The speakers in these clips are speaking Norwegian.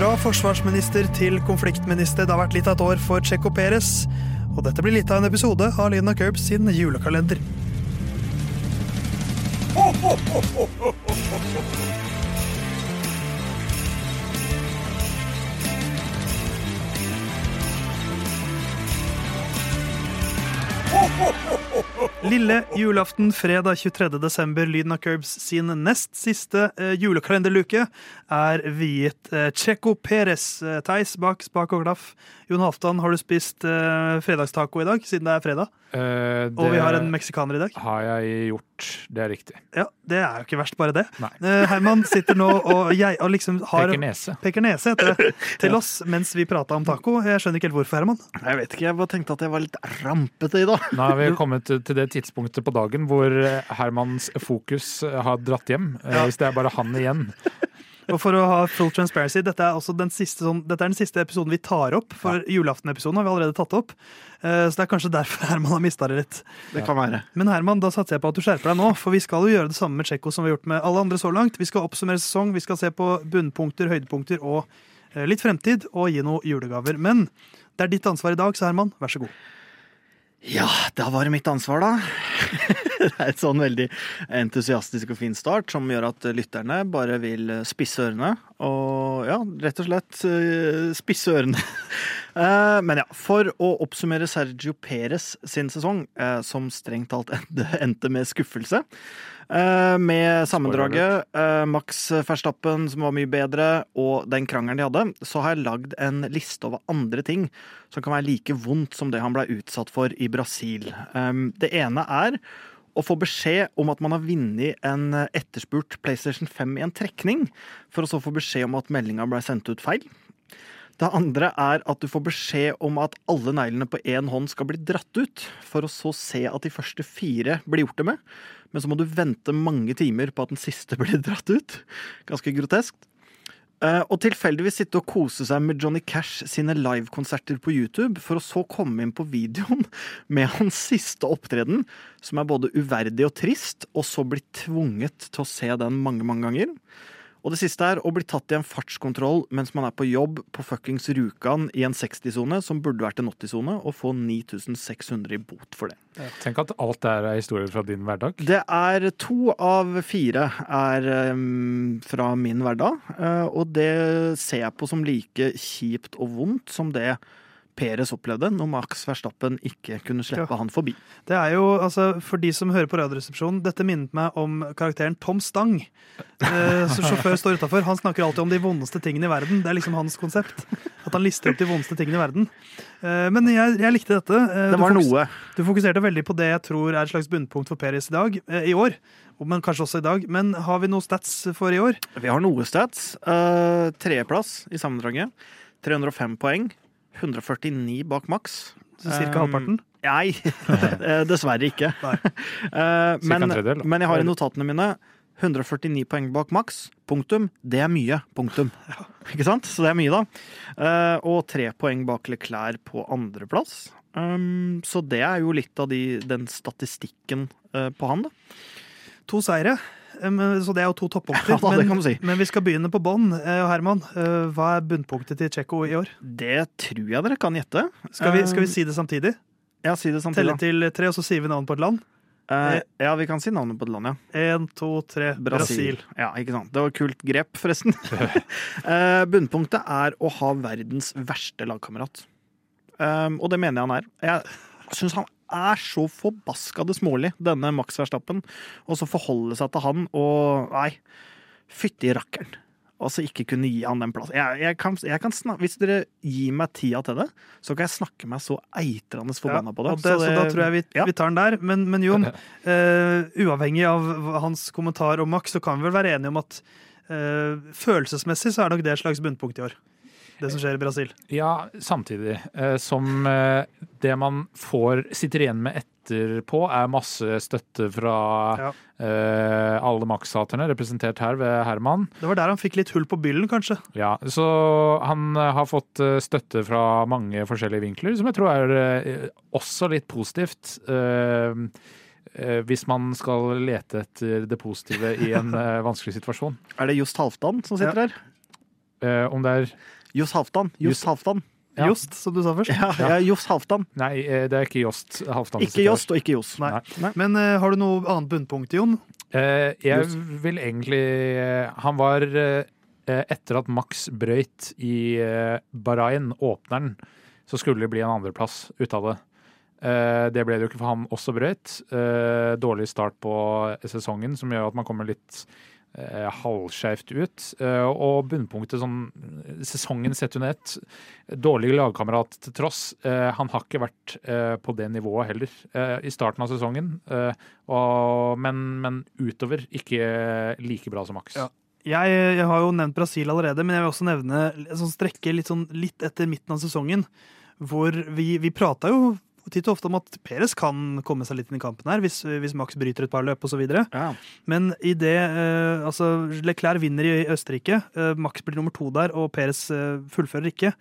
Fra forsvarsminister til konfliktminister. Det har vært litt av et år for Checo Perez. Og dette blir litt av en episode av Lina Curbs sin julekalender. Lille julaften fredag 23. desember, Lyden av Curbs sin nest siste eh, julekalenderluke er viet eh, Checo Perez. Eh, Theis bak spak og klaff. Jon Halvdan, har du spist eh, fredagstaco i dag, siden det er fredag? Eh, det Og vi har en meksikaner i dag? har jeg gjort. Det er riktig. Ja, Det er jo ikke verst, bare det. Eh, Herman sitter nå og, jeg, og liksom har Peker nese. peker nese heter det, til oss mens vi prata om taco. Jeg skjønner ikke helt hvorfor, Herman. Jeg vet ikke, jeg bare tenkte at jeg var litt rampete i dag. Nå har vi kommet til det tidspunktet på dagen hvor eh, Hermans fokus eh, har dratt hjem. Eh, Ja. Hvis det er bare han igjen. Og for å ha full transparency, dette er, også den siste, sånn, dette er den siste episoden vi tar opp. For julaftenepisoden har vi allerede tatt opp. Eh, Så det er kanskje derfor Herman har mista det litt. Det kan være. Men Herman, da satser jeg på at du skjerper deg nå, for vi skal jo gjøre det samme med Tsjekko som vi har gjort med alle andre så langt. Vi skal oppsummere sesong, vi skal se på bunnpunkter, høydepunkter og litt fremtid, og gi noen julegaver. Men det er ditt ansvar i dag, så Herman, vær så god. Ja, da var det mitt ansvar, da. det er et sånn veldig entusiastisk og fin start som gjør at lytterne bare vil spisse ørene. Og ja, rett og slett eh, spisse ørene. Eh, Men ja, for å oppsummere Sergio Perez sin sesong, eh, som strengt talt endte, med skuffelse. eh, Med sammendraget, Max Verstappen som var mye bedre, og den krangelen de hadde, så har jeg lagd en liste over andre ting som kan være like vondt som det han ble utsatt for i Brasil. Det ene er å få beskjed om at man har vunnet en etterspurt PlayStation 5 i en trekning, for å så få beskjed om at meldinga ble sendt ut feil. Det andre er at du får beskjed om at alle neglene på én hånd skal bli dratt ut, for å så se at de første fire blir gjort det med. Men så må du vente mange timer på at den siste blir dratt ut. Ganske groteskt. Eh, Og tilfeldigvis sitte og kose seg med Johnny Cash sine livekonserter på YouTube, for å så komme inn på videoen med hans siste opptreden, som er både uverdig og trist, og så bli tvunget til å se den mange, mange ganger. Og det siste er å bli tatt i en fartskontroll mens man er på jobb på fuckings Rjukan i en 60-sone som burde vært en 80-sone, og få 9600 i bot for det. Tenk at alt det er historier fra din hverdag. Det er to av fire er um, fra min hverdag, eh, og det ser jeg på som like kjipt og vondt som det Peres opplevde når Max Verstappen ikke kunne slippe Ja. han forbi. Det er jo, altså, For de som hører på Radioresepsjonen, dette minnet meg om karakteren Tom Stang. Eh, som sjåfør står utafor. Han snakker alltid om de vondeste tingene i verden. Det er liksom hans konsept. At han lister opp de vondeste tingene i verden. Eh, men jeg, jeg likte dette. Eh, Det var du noe. Du fokuserte veldig på det jeg tror er et slags bunnpunkt for Peres i dag, eh, i år. Men kanskje også i dag. Men har vi noe stats for i år? Vi har noe stats. Uh, Tredjeplass i sammendraget. 305 poeng. 149 bak maks. Cirka Um, halvparten? Nei, dessverre ikke. Nei. Eh, men, en tredjedel, men jeg har i notatene mine 149 poeng bak maks. Punktum. Det er mye. Punktum. Ikke sant? Så det er mye, da. Eh, og tre poeng bak Leclerc på andreplass. Um, så det er jo litt av de, den statistikken eh, på han, da. To seire. Eh, Så det er jo to toppunkter. Ja, men, si. men vi skal begynne på bånn. Eh, Herman, eh, hva er bunnpunktet til Tsjekko i år? Det tror jeg dere kan gjette. Skal vi, skal vi si det samtidig? Ja, si det samtidig. Telle til tre, og så sier vi navnet på et land? Eh, ja, vi kan si navnet på et land, ja. Én, to, tre. Brasil. Ja, ikke sant. Det var et kult grep, forresten. Eh, Bunnpunktet er å ha verdens verste lagkamerat. Um, og det mener jeg han er. Jeg syns han er så forbaskade smålig, denne Max Verstappen. Og så forholde seg til han og Nei, fytti rakkeren. Og så ikke kunne gi han den plassen. Jeg, jeg kan, jeg kan snakke, hvis dere gir meg tida til det, så kan jeg snakke meg så eitrende forbanna på det. og det, så, da tror jeg vi, ja. vi tar den der. Men, men Jon, uh, uavhengig av hans kommentar om Max, så kan vi vel være enige om at uh, følelsesmessig så er nok det et slags bunnpunkt i år. Det som skjer i Brasil. Ja, samtidig eh, som eh, det man får sitter igjen med etterpå, er masse støtte fra Ja. eh, alle Max-haterne, representert her ved Herman. Det var der han fikk litt hull på byllen, kanskje. Ja, så han har fått støtte fra mange forskjellige vinkler, som jeg tror er også litt positivt. eh, eh, hvis man skal lete etter det positive i en vanskelig situasjon. Er det Just Halvdan som sitter Ja. her? Eh, om det er Johs Halvdan. Johs Just- Halvdan. Ja. Jost, som du sa først. Ja, ja. Johs Halvdan. Nei, eh, det er ikke Jost Halvdan. Ikke Jost og ikke Johs. Nei. Nei. Men uh, har du noe annet bunnpunkt, Jon? Uh, jeg Just. vil egentlig uh, Han var Etter at Max brøyt i Bahrain, åpneren, så skulle det bli en andreplass ut av det. Eh, det ble det jo ikke, for han også brøyt. Eh, dårlig start på sesongen, som gjør at man kommer litt eh, halvskeivt ut. Eh, og bunnpunktet sånn Sesongen sett under ett. Dårlig lagkamerat til tross. Eh, han har ikke vært på det nivået heller i starten av sesongen. Og, men, men utover ikke like bra som Max. Ja. Jeg, jeg har jo nevnt Brasil allerede, men jeg vil også nevne sånn strekke litt, sånn, litt etter midten av sesongen, hvor vi, vi prata jo titt og ofte om at Peres kan komme seg litt inn i kampen her, hvis, hvis Max bryter et par løp osv. Ja. Men i det eh, Altså, Leclerc vinner i Østerrike. Eh, Max blir nummer to der, og Peres eh, fullfører ikke.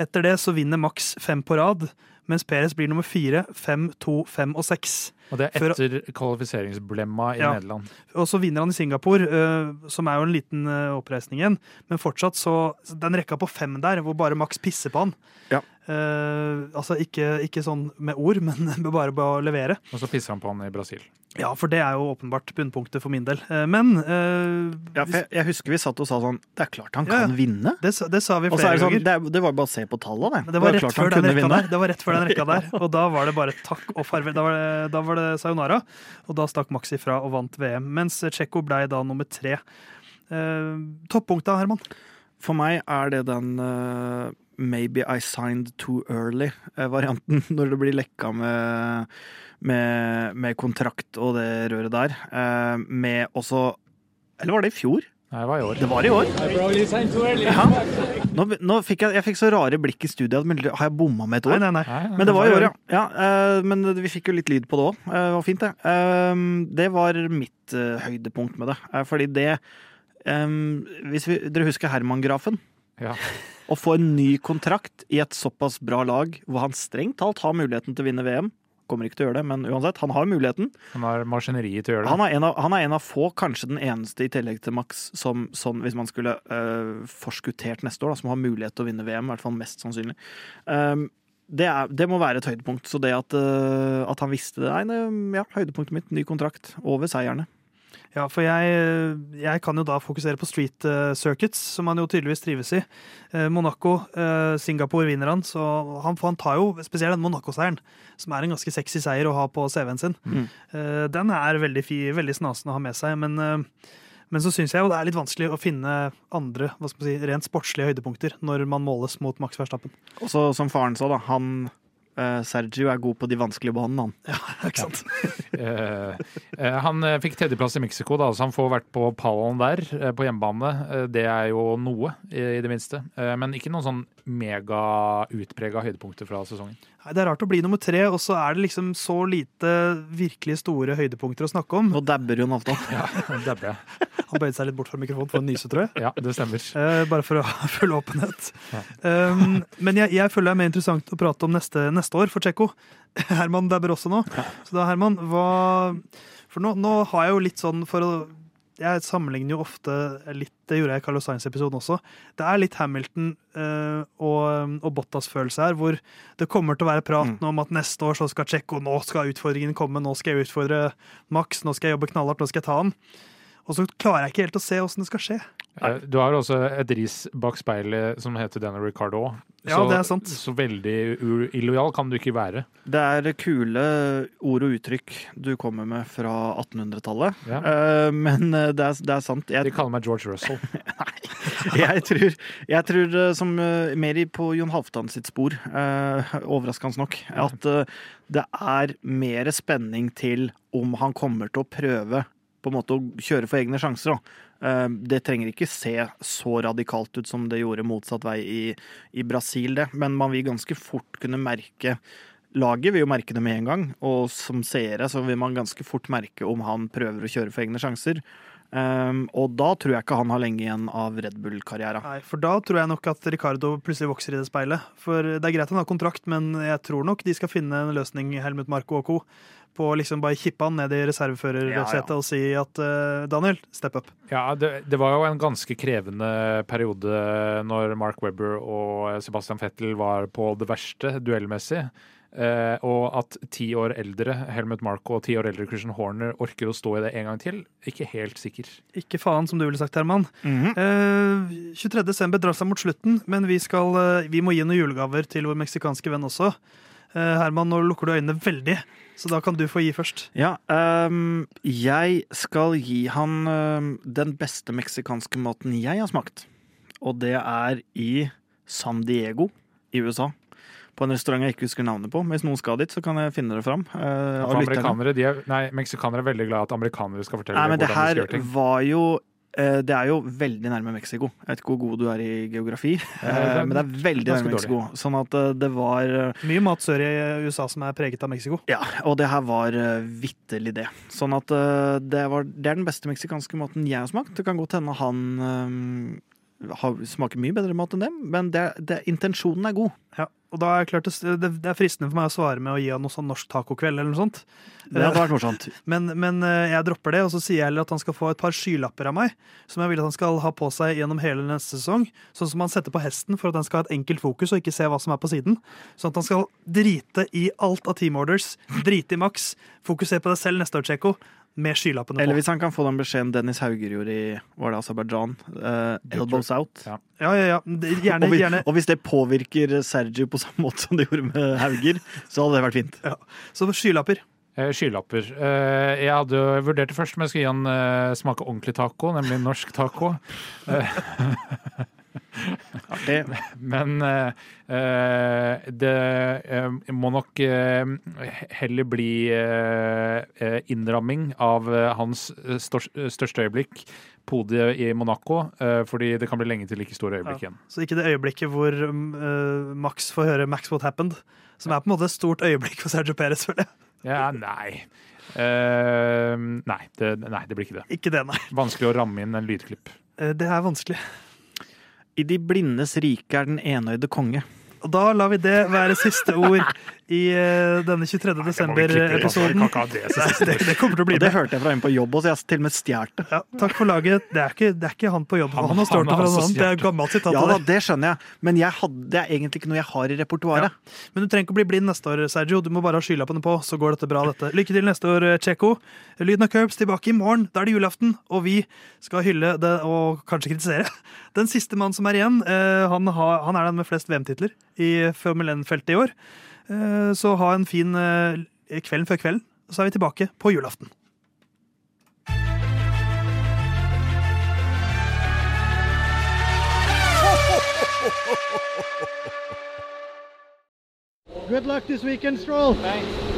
Etter det så vinner Max fem på rad, mens Peres blir nummer fire, fem, to, fem og seks. Og det er etter etter kvalifiseringsblemma i Ja. Nederland. Og så vinner han i Singapore, eh, som er jo en liten eh, oppreisning igjen. Men fortsatt så så Den rekka på fem der, hvor bare Max pisser på han. Ja. Uh, altså ikke, ikke sånn med ord, men bare på å levere. Og så pisser han på han i Brasil. Ja, for det er jo åpenbart bunnpunktet for min del. Eh, men eh, Ja, jeg, jeg husker vi satt og sa sånn Det er klart han kan ja. vinne. det, det sa vi flere ganger. det sånn, det, det var bare å se på tallene, det. Det var, rett før den rekka vinne. der. det var rett før den rekka der, og da var det bare takk og farvel. Da var det, da var det sayonara, og da stakk Max ifra og vant VM. Mens Tsjekko ble da nummer tre. Uh, toppunktet, Herman? For meg er det den eh, Maybe I signed too early-varianten, når det blir lekka med, med, med kontrakt og det røret der. Eh, med også Eller var det i fjor? Nei, det var i år. Det var i år. Ja. Nå, nå fikk jeg, jeg fikk så rare blikk i studiet. men Har jeg bomma med et år? nei, nei. Nei, nei, Men det var i var i år, ja. ja uh, men vi fikk jo litt lyd på det òg. det var fint, det. Uh, det var mitt eh, høydepunkt med det. Eh, fordi det um, Hvis vi, dere husker Herman-grafen? Ja. Å få en ny kontrakt i et såpass bra lag, hvor han strengt talt har muligheten til å vinne VM. Kommer ikke til å gjøre det, men uansett, han har muligheten. Han har maskineriet til å gjøre det. Han er en av, han er en av få, kanskje den eneste i tillegg til Max, som som hvis man skulle øh, forskuttert neste år, da, som har mulighet til å vinne VM, i hvert fall mest sannsynlig. Um, det, er, det må være et høydepunkt. Så det at, øh, at han visste det, nei, det ja, høydepunktet mitt, ny kontrakt, over seierne. Ja, for jeg, jeg kan jo da fokusere på street eh, circuits, som han jo tydeligvis trives i. Eh, Monaco, eh, Singapore vinner han, så han, han tar jo spesielt den Monaco-seieren, som er en ganske sexy seier å ha på CV-en sin. Mm. Den er veldig, fi, veldig snasen å ha med seg, men, men så syns jeg jo det er litt vanskelig å finne andre hva skal man si, rent sportslige høydepunkter når man måles mot Max Verstappen. Og så, som faren sa, da, han Sergio er god på de vanskelige banene, han. Ja, ikke sant? Eh, eh, han eh, fikk tredjeplass i Mexico, da, så han får vært på pallen der, eh, på hjemmebane. Eh, det er jo noe, i, det minste. Eh, men ikke noen sånn mega utprega høydepunkter fra sesongen. Nei, Det er rart å bli nummer tre, og så er det liksom så lite virkelig store høydepunkter å snakke om. Nå dabber Jon Halvdan. Ja, dabber jeg. Han bøyde seg litt bort fra mikrofonen for å nyse, tror jeg. Ja, det stemmer. Eh, bare for å ha full åpenhet. Ja. Um, men jeg, jeg føler det er mer interessant å prate om neste, neste år for Tsjekko. Herman dabber også nå. Så da, Herman, hva For nå, nå har jeg jo litt sånn for å Jeg sammenligner jo ofte litt Det gjorde jeg i Carlos Sainz-episoden også. Det er litt Hamilton eh, og, og Bottas-følelse her, hvor det kommer til å være praten Mm. om at neste år så skal Tsjekko Nå skal utfordringen komme, nå skal jeg utfordre Max, nå skal jeg jobbe knallhardt, nå skal jeg ta han. Og så klarer jeg ikke helt å se åssen det skal skje. Eh, Du har også et ris bak speilet som heter Daniel Ricardo. Ja, det er sant. Så veldig illojal kan du ikke være. Det er kule ord og uttrykk du kommer med fra 1800-tallet. Ja. Eh, men eh, det er, det er sant. De kaller meg George Russell. jeg tror, jeg tror som mer på Jon Halvdan sitt spor, overraskende nok, at det er mer spenning til om han kommer til å prøve på en måte å kjøre for egne sjanser. Da. Eh, Det trenger ikke se så radikalt ut som det gjorde motsatt vei i, i Brasil, det. Men man vil ganske fort kunne merke Laget vil jo merke det med en gang, og som seere så vil man ganske fort merke om han prøver å kjøre for egne sjanser. Um, og da tror jeg ikke han har lenge igjen av Red Bull-karriera. Nei, for da tror jeg nok at Ricardo plutselig vokser i det speilet. For det er greit han har kontrakt, men jeg tror nok de skal finne en løsning, Helmut Marko og co., på å liksom bare kippe han ned i reserveførersetet Ja, ja. og si at uh, Daniel, step up. Ja, det, det var jo en ganske krevende periode når Mark Webber og Sebastian Vettel var på det verste duellmessig. Uh, og at ti år eldre Helmut Marko og ti år eldre Christian Horner orker å stå i det en gang til, ikke helt sikker. Ikke faen, som du ville sagt, Herman. Mm -hmm. 23. desember drar seg mot slutten, men vi, skal, eh, vi må gi noen julegaver til vår meksikanske venn også. Eh, Herman, nå lukker du øynene veldig, så da kan du få gi først. Ja, um, jeg skal gi han um, den beste meksikanske maten jeg har smakt. Og det er i San Diego i USA. På en restaurant jeg ikke husker navnet på. Hvis noen skal dit, så kan jeg finne det fram. Uh, amerikanere, de er, nei, Meksikanere er veldig glad i at amerikanere skal fortelle Nei, men det her skal gjøre ting. var jo Det er jo veldig nærme Mexico. Jeg vet ikke hvor god du er i geografi, ja, det er men det er veldig nærme Mexico. Sånn at eh, det var eh, Mye mat sør i USA som er preget av Mexico. Ja, og det her var vitterlig det. Sånn at eh, det, var, det er den beste meksikanske maten jeg har smakt. Det kan godt hende han eh, smaker mye bedre mat enn dem, men det, det, intensjonen er god. Ja, og da er klart, det, det er fristende for meg å svare med å gi han noe sånn norsk tacokveld eller noe sånt. Det hadde vært morsomt. Men, men eh, jeg dropper det, og så sier jeg heller at han skal få et par skylapper av meg, som jeg vil at han skal ha på seg gjennom hele neste sesong. Sånn som han setter på hesten for at den skal ha et enkelt fokus og ikke se hva som er på siden. Sånn at han skal drite i alt av team orders, drite i maks, fokusere på deg selv neste år, Tsjekko, med skylappene på. Eller hvis han kan få den beskjeden Dennis Hauger gjorde i var det Aserbajdsjan. Uh, elbows out. Ja. Ja, ja, ja. Gjerne, Og, vi, gjerne. og hvis det påvirker Sergio på samme måte som det gjorde med Hauger, så hadde det vært fint. Så skylapper. Eh, Skylapper. Eh, jeg hadde jo vurdert det først, men jeg skulle gi han smake ordentlig taco, nemlig norsk taco. Artig. Men eh, det uh, må nok uh, heller bli innramming av hans største øyeblikk, podiet i Monaco, fordi det kan bli lenge til like store øyeblikk igjen. Så ikke det øyeblikket hvor uh, Max får høre 'Max What Happened', som er på en måte et stort øyeblikk for Sergio Perez, føler jeg. Ja, nei. Nei, det, nei, det blir ikke det. Ikke det, nei. Vanskelig å ramme inn en lydklipp. Det er vanskelig. I de blindes rike er den enøyde konge. Og da lar vi det være siste ord i eh, denne 23. desember-episoden. det, Det, det kommer til å bli med. det hørte jeg fra en på jobb og jeg har til og med stjålet det. Ja, takk for laget. Det er ikke, det er ikke han på jobb. Han- Han, har stjålet fra noen annen. Det er gammelt sitat. Ja da, det. skjønner jeg, men jeg hadde, det er egentlig ikke noe jeg har i repertoaret. Men du trenger ikke å bli blind neste år, Sergio. Du må bare ha skylappene på, så går dette bra, dette. Lykke til neste år, Tsjekko. Lyden av Curbs tilbake i morgen. Da er det julaften, og vi skal hylle det og kanskje kritisere. Den siste mannen som er igjen, eh, han, har, han er den med flest VM-titler i Formel 1-feltet i år. Eh, Så ha en fin eh, kvelden før kvelden, så er vi tilbake på julaften. Good luck this weekend, Stroll. Thanks.